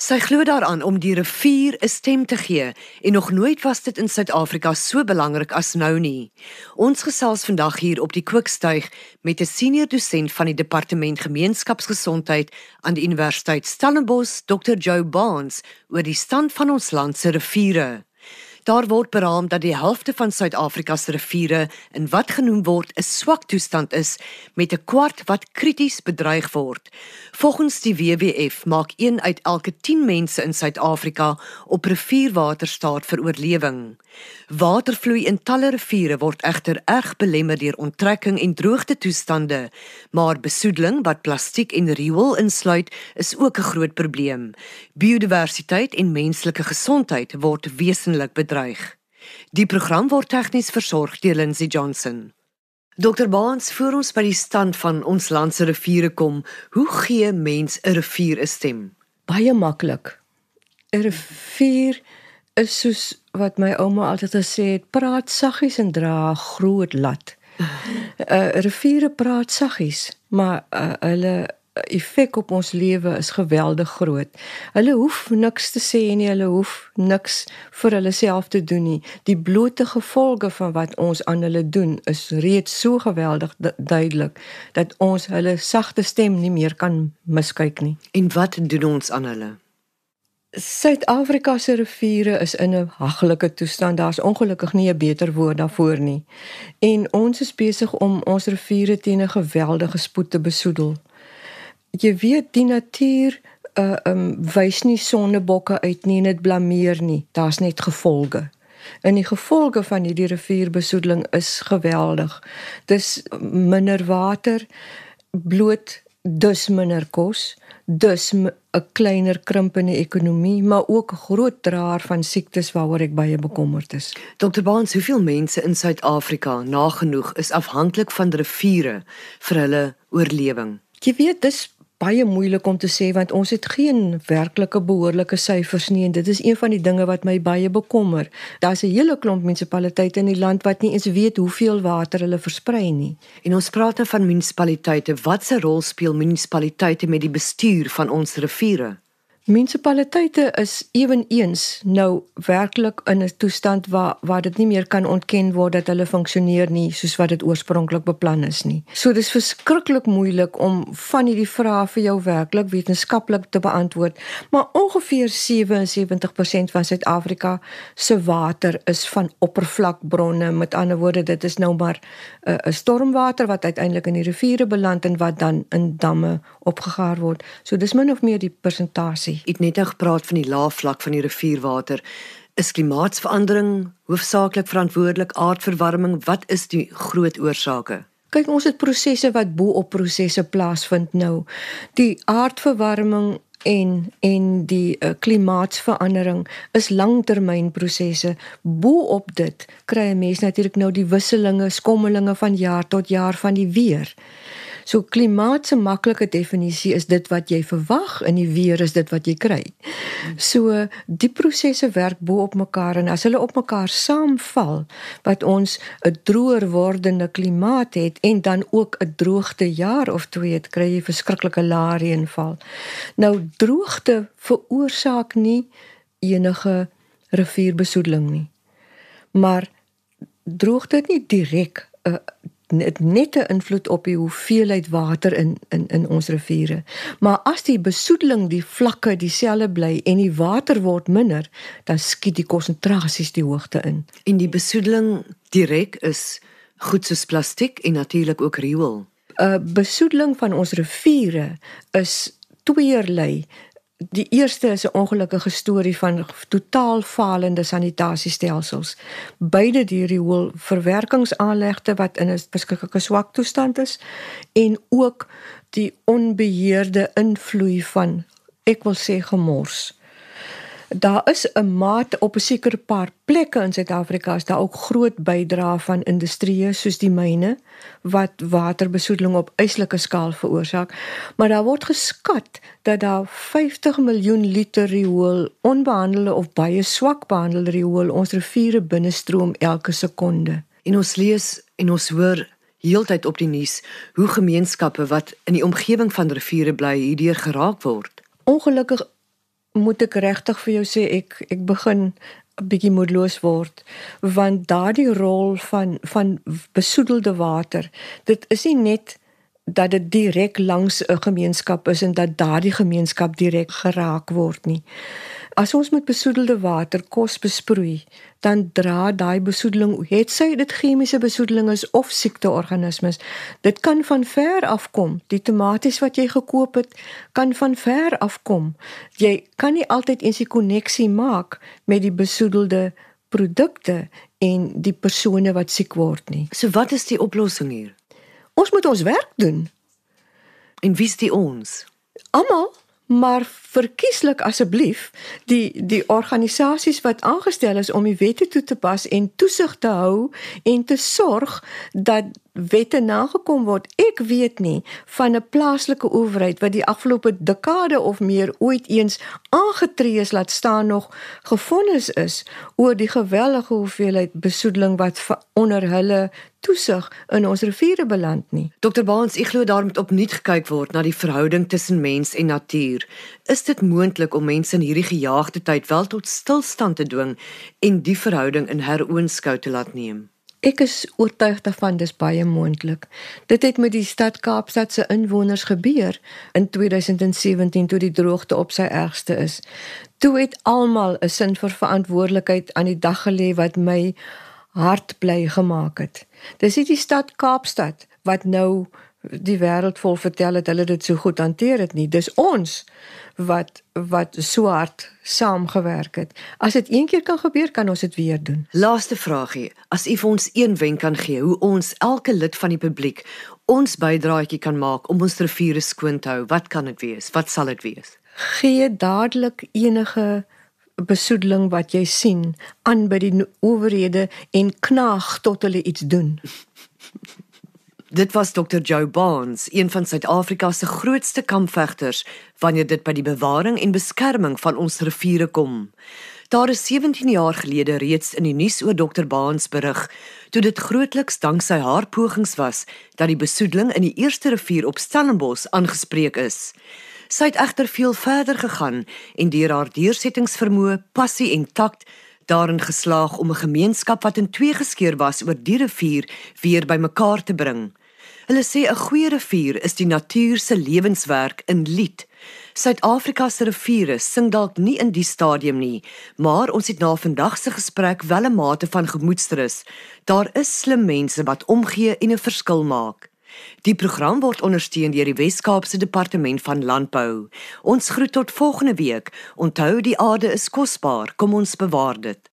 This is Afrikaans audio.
Sy glo daaraan om die rivier 'n stem te gee en nog nooit was dit in Suid-Afrika so belangrik as nou nie. Ons gesels vandag hier op die Kookstuig met 'n senior dosent van die Departement Gemeenskapsgesondheid aan die Universiteit Stellenbosch, Dr. Joe Barnes, oor die stand van ons land se riviere. Daar word beraam dat die helfte van Suid-Afrika se riviere in wat genoem word 'n swak toestand is met 'n kwart wat krities bedreig word. Volgens die WWF maak 1 uit elke 10 mense in Suid-Afrika op rivierwater staat vir oorlewing. Watervloei in talle riviere word egter erg belemmer deur onttrekking en droogte toestande, maar besoedeling wat plastiek en riool insluit, is ook 'n groot probleem. Biodiversiteit en menslike gesondheid word wesentlik bedreig. Die program word tegnies versorg deur Lindsey Johnson. Dr Baans, voor ons by die stand van ons land se riviere kom, hoe gee mens 'n rivier 'n stem? Baie maklik. 'n Rivier is soos wat my ouma altyd gesê het, praat saggies en dra groot lat. Uh riviere praat saggies, maar uh, hulle effek op ons lewe is geweldig groot. Hulle hoef niks te sê nie, hulle hoef niks vir hulle self te doen nie. Die blote gevolge van wat ons aan hulle doen is reeds so geweldig duidelik dat ons hulle sagte stem nie meer kan miskyk nie. En wat doen ons aan hulle? Suid-Afrika se riviere is in 'n haglike toestand. Daar's ongelukkig nie 'n beter woord daarvoor nie. En ons is besig om ons riviere teen 'n geweldige spoed te besoedel. Jy weet die natuur uh um wys nie sonnebokke uit nie en dit blameer nie. Daar's net gevolge. En die gevolge van hierdie rivierbesoedeling is geweldig. Dis minder water, bloot dus minder kos dus 'n kleiner krimpende ekonomie, maar ook 'n groot draer van siektes waaroor ek baie bekommerd is. Dr. Baans, hoeveel mense in Suid-Afrika nagenoeg is afhanklik van riviere vir hulle oorlewing? Jy weet, dis baie moeilik om te sê want ons het geen werklike behoorlike syfers nie en dit is een van die dinge wat my baie bekommer. Daar's 'n hele klomp munisipaliteite in die land wat nie eens weet hoeveel water hulle versprei nie. En ons praat nou van munisipaliteite. Watse rol speel munisipaliteite met die bestuur van ons riviere? Munisipaliteite is eweneens nou werklik in 'n toestand waar waar dit nie meer kan ontken word dat hulle funksioneer nie soos wat dit oorspronklik beplan is nie. So dis verskriklik moeilik om van hierdie vrae vir jou werklik wetenskaplik te beantwoord, maar ongeveer 77% van Suid-Afrika se water is van oppervlakbronne. Met ander woorde, dit is nou maar 'n uh, stormwater wat uiteindelik in die riviere beland en wat dan in damme opgegaar word. So dis min of meer die persentasie het net nou gepraat van die lae vlak van die rivierwater. Is klimaatsverandering hoofsaaklik verantwoordelik aardverwarming? Wat is die groot oorsake? Kyk, ons het prosesse wat bo op prosesse plaasvind nou. Die aardverwarming en en die uh, klimaatsverandering is langtermynprosesse. Bo op dit kry 'n mens natuurlik nou die wisselinge, skommelinge van jaar tot jaar van die weer. So klimaat se maklike definisie is dit wat jy verwag en die weer is dit wat jy kry. So die prosesse werk bo op mekaar en as hulle op mekaar saamval wat ons 'n droër wordende klimaat het en dan ook 'n droogte jaar of twee het kry jy verskriklike lae reënval. Nou droogte veroorsaak nie enige rivierbesoedeling nie. Maar droogte het nie direk 'n uh, net net 'n invloed op die hoeveelheid water in in in ons riviere. Maar as die besoedeling die vlakke dieselfde bly en die water word minder, dan skiet die konsentrasies die hoogte in. En die besoedeling direk is goed soos plastiek en natuurlik ook riool. 'n Besoedeling van ons riviere is tweeërlei Die eerste is 'n ongelukkige storie van totaal falende sanitasiestelsels. Beide die riool verwerkingsaanlegte wat in 'n beskikkelike swak toestand is en ook die onbeheerde invloei van ek wil sê gemors daar is 'n mate op 'n sekere paar plekke in Suid-Afrika is daar ook groot bydrae van industrieë soos die myne wat waterbesoedeling op eislike skaal veroorsaak maar daar word geskat dat daar 50 miljoen liter riool onbehandelde of baie swak behandelde riool ons riviere binnestroom elke sekonde. En ons lees en ons hoor heeltyd op die nuus hoe gemeenskappe wat in die omgewing van riviere bly hierdeur geraak word. Ongelukkig moet ek regtig vir jou sê ek ek begin 'n bietjie moedeloos word want daardie rol van van besoedelde water dit is nie net dat dit direk langs 'n gemeenskap is en dat daardie gemeenskap direk geraak word nie. As ons met besoedelde water kos besproei, dan dra daai besoedeling, het sy dit chemiese besoedeling is of siekteorganismes, dit kan van ver af kom. Die tomaties wat jy gekoop het, kan van ver af kom. Jy kan nie altyd eens die koneksie maak met die besoedelde produkte en die persone wat siek word nie. So wat is die oplossing hier? Ons moet ons werk doen. En wie's die ons? Almal maar verkieslik asseblief die die organisasies wat aangestel is om die wette toe te pas en toesig te hou en te sorg dat wette nagekom word. Ek weet nie van 'n plaaslike owerheid wat die afgelope dekade of meer ooit eens aangetree is laat staan nog gefonnis is oor die gewellige hoeveelheid besoedeling wat onder hulle toesig in ons riviere beland nie. Dr Baans, ek glo daar moet opnuut gekyk word na die verhouding tussen mens en natuur. Is dit moontlik om mense in hierdie gejaagde tyd wel tot stilstand te dwing en die verhouding in heroonskou te laat neem? Ek is oortuig daarvan dis baie moontlik. Dit het met die stad Kaapstad se inwoners gebeur in 2017 toe die droogte op sy ergste is. Toe het almal 'n sin vir verantwoordelikheid aan die dag gelê wat my hart bly gemaak het. Dis nie die stad Kaapstad wat nou die wêreld vol vertel het hulle dit so goed hanteer het nie. Dis ons wat wat so hard saamgewerk het. As dit een keer kan gebeur, kan ons dit weer doen. Laaste vraagie. As u vir ons een wenk kan gee hoe ons elke lid van die publiek ons bydraetjie kan maak om ons riviere skoon te hou, wat kan dit wees? Wat sal dit wees? Gee dadelik enige besoedeling wat jy sien aan by die owerhede en knaag tot hulle iets doen. Dit was Dr. Joe Barnes, een van Suid-Afrika se grootste kampvegters wanneer dit by die bewaring en beskerming van ons riviere kom. Daar is 17 jaar gelede reeds in die nuus oor Dr. Barnes berig, toe dit grootliks dank sy haar pogings was dat die besoedeling in die eerste rivier op Stellenbosch aangespreek is. Sy het egter veel verder gegaan en deur haar deursettingsvermoë, passie en takt daarin geslaag om 'n gemeenskap wat in twee geskeur was oor die rivier weer bymekaar te bring. Hulle sê 'n goeie rivier is die natuur se lewenswerk in lied. Suid-Afrika se riviere sing dalk nie in die stadium nie, maar ons het na vandag se gesprek wel 'n mate van gemoedsrus. Daar is slim mense wat omgee en 'n verskil maak. Die program word ondersteun deur die Wes-Kaapse Departement van Landbou. Ons groet tot volgende week. Onthou die aarde is kosbaar, kom ons bewaar dit.